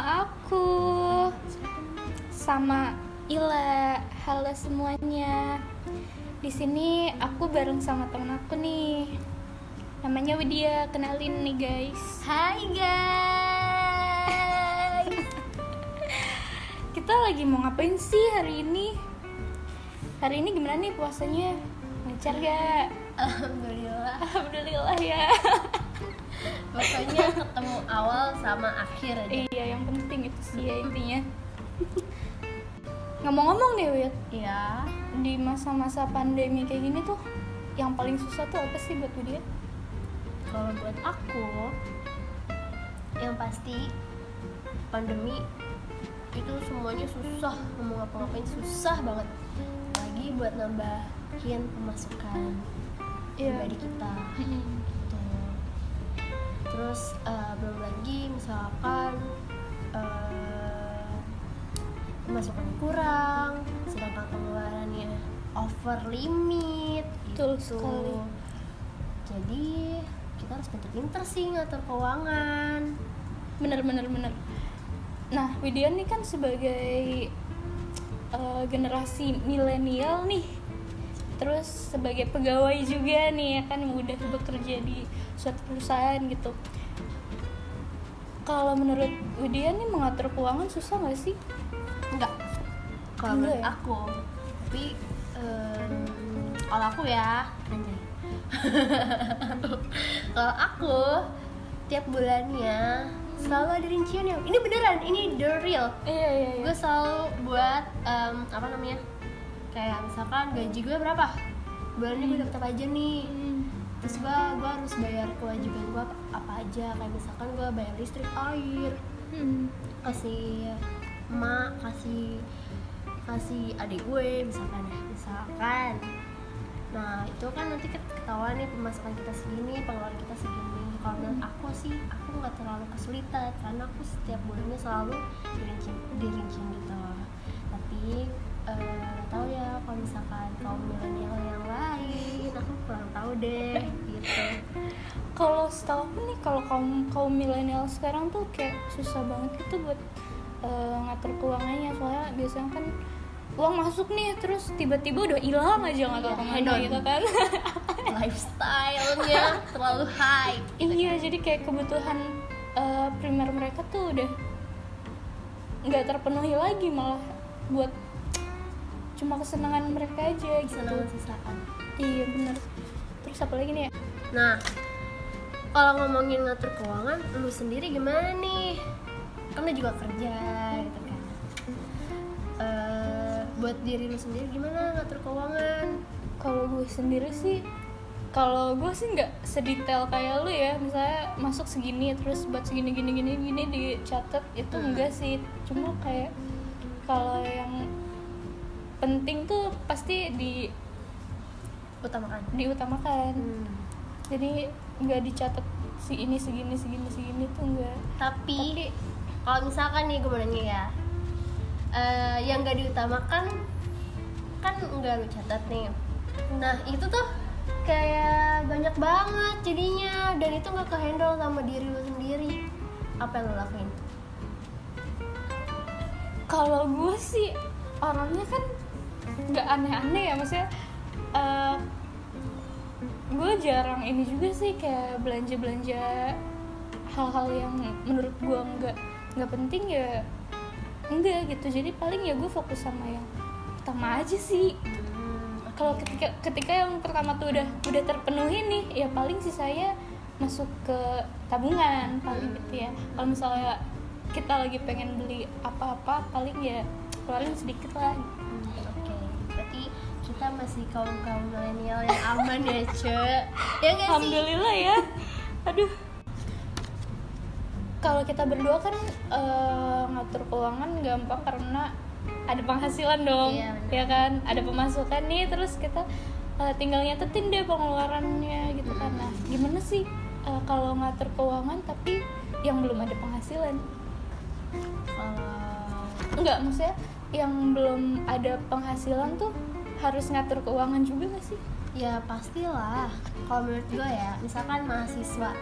aku sama Ila. Halo semuanya. Di sini aku bareng sama temen aku nih. Namanya Widya. Kenalin nih guys. Hai guys. Kita lagi mau ngapain sih hari ini? Hari ini gimana nih puasanya? Lancar gak? Alhamdulillah. Alhamdulillah ya. Pokoknya ketemu awal sama akhir aja. iya, yang penting itu sih ya intinya. Ngomong-ngomong nih Wid, Iya. di masa-masa pandemi kayak gini tuh yang paling susah tuh apa sih buat Widya? Kalau buat aku, yang pasti pandemi itu semuanya susah mau ngapa-ngapain susah banget. Lagi buat nambahin pemasukan pribadi kita. Terus eh, belum lagi misalkan eh, pemasukan kurang, sedangkan pengeluarannya over limit. Betul gitu. sekali. Jadi kita harus pinter-pinter sih ngatur keuangan. bener bener bener nah Widya nih kan sebagai eh, generasi milenial nih terus sebagai pegawai juga nih ya kan udah bekerja di suatu perusahaan gitu kalau menurut Widya nih mengatur keuangan susah nggak sih Enggak. Kalau menurut ya? aku, tapi em, kalau aku ya, kalau aku tiap bulannya selalu ada rincian yang ini beneran, ini the real. iya iya iya Gue selalu buat em, apa namanya? Kayak misalkan gaji gue berapa? Bulannya gue dapet apa aja nih? Hmm, Terus gue gue harus bayar kewajiban gue apa, aja? Kayak misalkan gue bayar listrik, air, hmm. kasih emak kasih kasih adik gue misalkan ya misalkan nah itu kan nanti ket- ketahuan nih pemasukan kita segini pengeluaran kita segini kalau menurut aku sih aku nggak terlalu kesulitan karena aku setiap bulannya selalu dirinci dirinci gitu tapi eh, nggak tahu ya kalau misalkan kaum milenial yang tahu deh gitu. Kalau setahu aku nih kalau kaum kaum milenial sekarang tuh kayak susah banget gitu buat eh, ngatur keuangannya. Soalnya biasanya kan uang masuk nih terus tiba-tiba udah hilang aja nggak tahu Iya, ke mana gitu kan. Lifestyle-nya terlalu high iya jadi kayak kebutuhan eh, primer mereka tuh udah nggak terpenuhi lagi malah buat cuma kesenangan mereka aja gitu. Senang sisaan. Iya bener terus apa lagi nih ya Nah, kalau ngomongin ngatur keuangan, lu sendiri gimana nih? Kan lu juga kerja gitu kan. Eh, buat diri lu sendiri gimana ngatur keuangan? kalau gue sendiri sih kalau gue sih nggak sedetail kayak lu ya misalnya masuk segini terus buat segini gini gini gini dicatat itu Hmm. enggak sih cuma kayak kalau yang penting tuh pasti di Utamakan. diutamakan Hmm. jadi nggak dicatat si ini segini segini segini tuh enggak Tapi kalau misalkan nih gue nanya ya, eh, yang gak diutamakan kan nggak lu catat nih. Nah itu tuh kayak banyak banget jadinya dan itu nggak kehandle sama diri lu sendiri. Apa yang lu lakuin? kalau gue sih orangnya kan nggak aneh-aneh ya maksudnya eh, gue jarang ini juga sih kayak belanja-belanja hal-hal yang menurut gue nggak nggak penting ya enggak gitu. Jadi paling ya gue fokus sama yang pertama aja sih. Hmm, kalau ketika ketika yang pertama tuh udah udah terpenuhi nih ya paling sih saya masuk ke tabungan paling gitu ya. Kalau misalnya kita lagi pengen beli apa-apa paling ya keluarin sedikit lah. Hmm, masih kaum kaum milenial yang aman ya, Ce. Ya sih? alhamdulillah ya. Aduh. Kalau kita berdua kan eh, ngatur keuangan gampang karena ada penghasilan dong Iya, ya kan? Ada pemasukan nih terus kita eh, tinggal nyatetin deh pengeluarannya gitu kan. Nah gimana sih eh, kalau ngatur keuangan tapi yang belum ada penghasilan? Kalau enggak maksudnya yang belum ada penghasilan tuh harus ngatur keuangan juga gak sih? Ya pastilah. Kalau menurut gue ya, misalkan mahasiswa.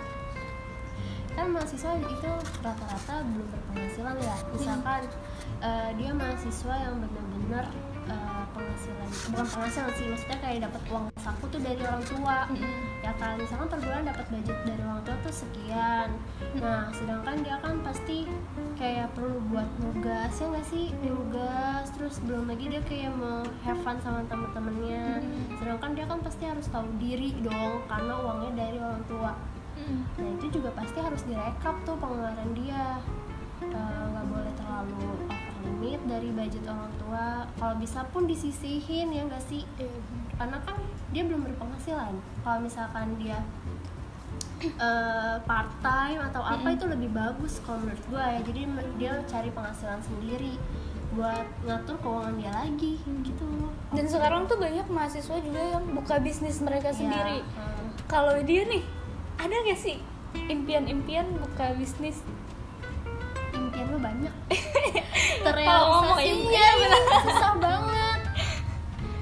Kan mahasiswa itu rata-rata belum berpenghasilan ya. Misalkan eh, dia mahasiswa yang benar-benar eh, penghasilan. Bukan penghasilan sih maksudnya kayak dapat uang saku tuh dari orang tua. Ya kan misalkan per bulan dapat budget dari orang tua tuh sekian. Nah sedangkan dia kan pasti kayak perlu buat nugas ya nggak sih? Nugas terus belum lagi dia kayak mau have fun sama temen-temennya. Sedangkan dia kan pasti harus tahu diri dong karena uangnya dari orang tua. Nah itu juga pasti harus direkap tuh pengeluaran dia. Eh, nggak boleh terlalu limit dari budget orang tua. Kalau bisa pun disisihin ya nggak sih? Karena kan dia belum berpenghasilan. Kalau misalkan dia eh, part time atau apa itu lebih bagus kalau menurut gue ya. Jadi dia cari penghasilan sendiri buat ngatur keuangan dia lagi gitu. Dan sekarang tuh banyak mahasiswa juga yang buka bisnis mereka Ya, sendiri. eh, kalau dia nih ada gak sih impian-impian buka bisnis impian lu banyak. Terrealisasinya impian, susah banget.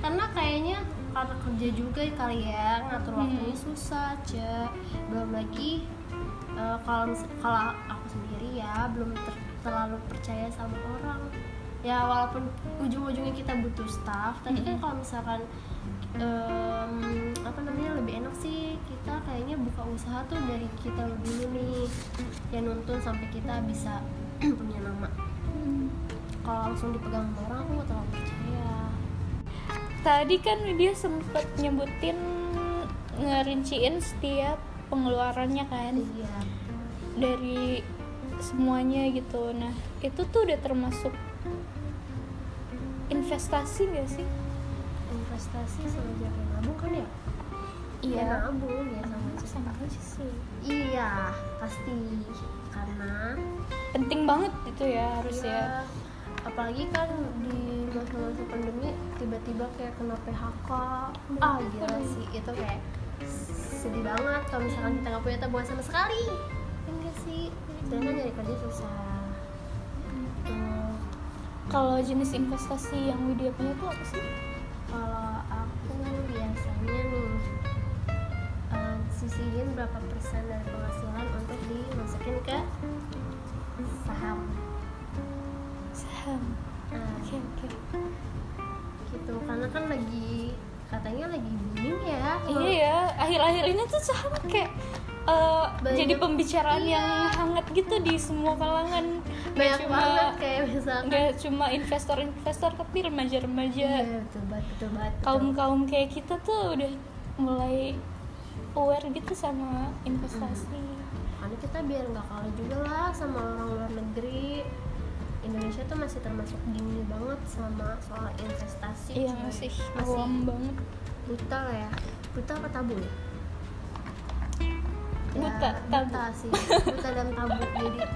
Karena kayaknya karena kerja juga kali ya ngatur Hmm. waktunya susah ce belum lagi eh, kalau kalau aku sendiri ya belum ter- terlalu percaya sama orang. Ya walaupun ujung-ujungnya kita butuh staff tapi kan Mm-mm. kalau misalkan em, apa namanya lebih enak sih kita kayaknya buka usaha tuh dari kita dulu nih. Ya nuntun sampai kita bisa punya nama kalau langsung dipegang sama orang aku nggak terlalu percaya. Tadi kan dia sempet nyebutin ngerinciin setiap pengeluarannya kan? Iya. Dari semuanya gitu. Nah itu tuh udah termasuk investasi gak sih? Investasi sama jaga nabung kan ya ya nabung ya sama aja sama aja sih. Iya pasti. Karena penting banget itu ya harus iya, ya. Apalagi kan di masa-masa pandemi tiba-tiba kayak kena PHK ah gila sih itu kayak sedih banget kalau misalkan kita nggak punya tabungan sama sekali. Enggak sih. Sedangkan nyari kerja susah. Kalau jenis investasi yang Widya punya tuh apa sih? Kalau sisihin berapa persen dari penghasilan untuk dimasukin ke saham. Saham. Nah, oke oke. gitu karena kan lagi katanya lagi booming ya. Iya ya akhir-akhir ini tuh saham kayak eh, Banyak- jadi pembicaraan iya. yang hangat gitu di semua kalangan. Banyak cuma banget kayak misalkan. nggak cuma investor-investor tapi remaja-remaja. Iya betul banget betul banget betul. kaum kaum kayak kita tuh udah mulai aware gitu sama investasi. Karena kita biar nggak kalah juga lah sama orang luar negeri. Indonesia tuh masih termasuk dini banget sama soal investasi. Iya cuy. masih masih awam banget. Buta lah ya. Buta apa tabu ya? Buta, Ya, tabu. buta sih. Buta dan tabu jadi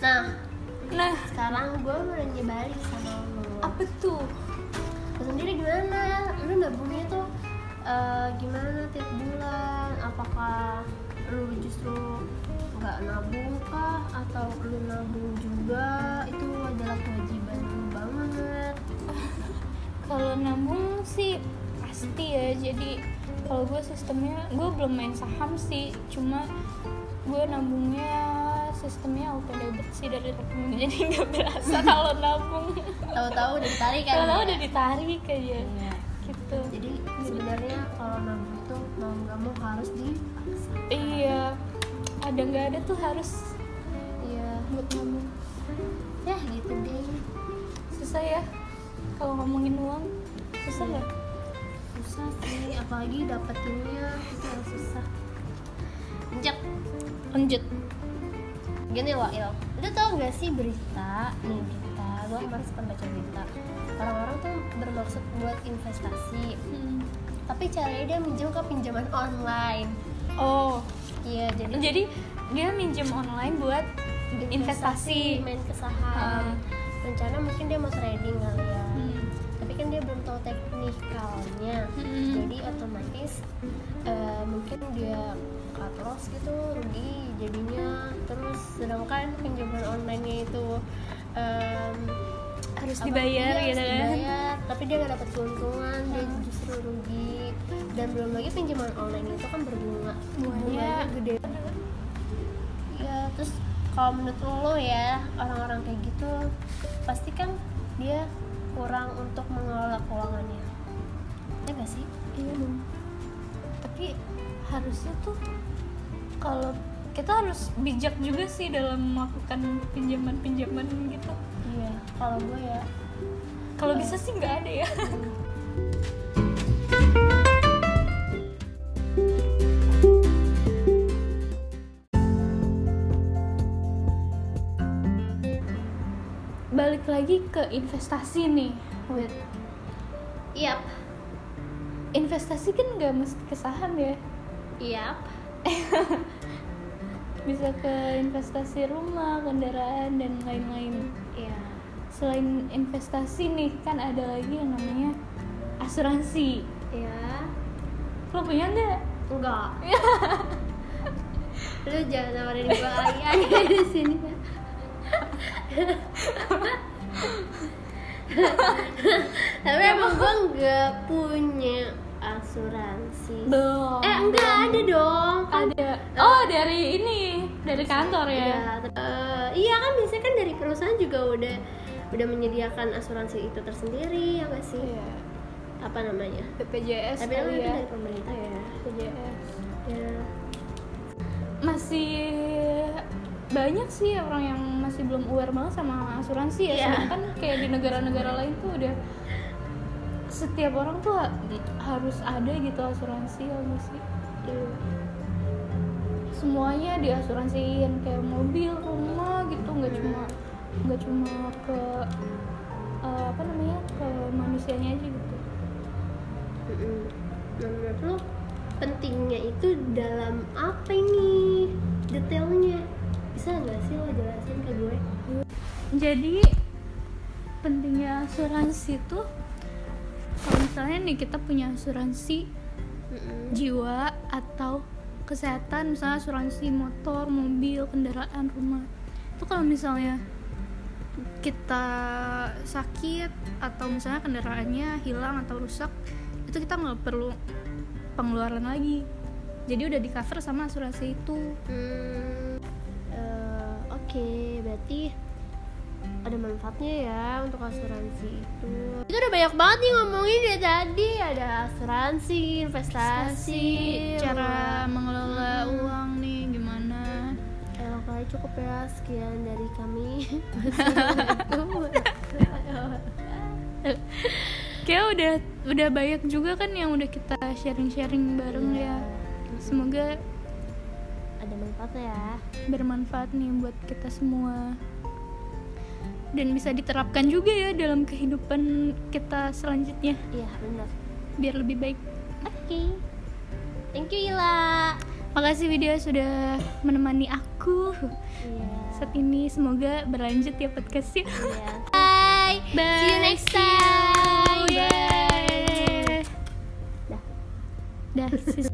nah nah. sekarang gue mau nanya balik sama lo. Apa tuh? Lo sendiri gimana? Lu nabungnya tuh eh, gimana tiap bulan? Apakah lu justru nggak nabung kah? Atau lu nabung juga? Itu adalah kewajiban lu banget. Kalau nabung sih pasti ya jadi kalau gue sistemnya gue belum main saham sih. Cuma gue nabungnya sistemnya auto debit sih dari rekening. Jadi nggak berasa kalau nabung. Tahu-tahu udah ditarik kan? Kalau ya? udah ditarik aja. Iya. gitu. Jadi sebenarnya kalau nabung itu mau nggak mau harus dipaksa iya. Ada nggak ada tuh harus iya. buat nabung. Ya gitu deh. Susah ya kalau ngomongin uang. Susah nggak susah sih apalagi dapetinnya itu yang susah. Njek, lanjut. Gini loh Il. Lu tau gak sih berita nih berita gue kemarin sempat baca berita. Orang-orang tuh bermaksud buat investasi Hmm. tapi caranya dia minjem ke pinjaman online. Oh. Iya jadi jadi dia minjem online buat investasi. main ke saham. Rencana mungkin dia mau trading kali ya teknikalnya. Hmm. jadi otomatis eh, mungkin dia loss gitu rugi jadinya. Terus sedangkan pinjaman online-nya itu em, harus dibayar iya, gitu kan? dibayar, tapi dia nggak dapat keuntungan dia justru rugi. Dan belum lagi pinjaman online itu kan berbunga. Bunganya gede. Ya terus kalau menurut lo ya orang-orang kayak gitu pasti kan dia kurang untuk mengelola keuangannya. Ya gak sih? Iya dong tapi harusnya tuh kalau kita harus bijak juga sih dalam melakukan pinjaman-pinjaman gitu. Iya. Kalau gue ya kalau bisa sih nggak ada ya lagi ke investasi nih Wait. iya investasi kan nggak mesti ke saham ya? Iya bisa ke investasi rumah kendaraan dan lain-lain. Iya. Selain investasi nih kan ada lagi yang namanya asuransi. Iya. Lo punya nggak? Enggak. Lu jangan nawarin gue lagi di sini ya tapi emang gue nggak punya asuransi. Belum. Eh enggak ada dong kan? Ada. Oh dari ini dari kantor ya? Iya, eh, iya kan biasanya kan dari perusahaan juga udah udah menyediakan asuransi itu tersendiri ya nggak sih? Iya. apa namanya? BPJS tapi kan ya. dari pemerintah. Ya BPJS ya. Masih banyak sih orang yang masih belum aware banget sama asuransi ya Iya. sedangkan kayak di negara-negara lain tuh udah setiap orang tuh ha- harus ada gitu asuransi ya nggak sih iya. semuanya diasuransiin kayak mobil rumah gitu nggak cuma nggak cuma ke eh, apa namanya ke manusianya aja gitu. Nah, menurut lo pentingnya itu dalam apa ini detailnya bisa nggak sih lo jelasin ke gue? Jadi pentingnya asuransi tuh kalau misalnya nih kita punya asuransi Mm-mm. jiwa atau kesehatan misalnya asuransi motor mobil kendaraan rumah. Itu kalau misalnya kita sakit atau misalnya kendaraannya hilang atau rusak itu kita nggak perlu pengeluaran lagi. Jadi udah di cover sama asuransi itu. Hmm, oke berarti ada manfaatnya ya untuk asuransi itu itu udah banyak banget nih ngomongin dari tadi ada asuransi investasi cara rumah. mengelola Hmm. uang nih gimana Eh, kali cukup ya sekian dari kami kayak udah udah banyak juga kan yang udah kita sharing-sharing bareng Iya. ya semoga ada manfaatnya ya. Bermanfaat nih buat kita semua. Dan bisa diterapkan juga ya dalam kehidupan kita selanjutnya. Iya benar. Biar lebih baik. Oke. Thank you Ila. Makasih video sudah menemani aku. Iya. Saat ini semoga berlanjut ya podcastnya iya. Bye. Bye See you next time. Yeay. Dah. dah sis.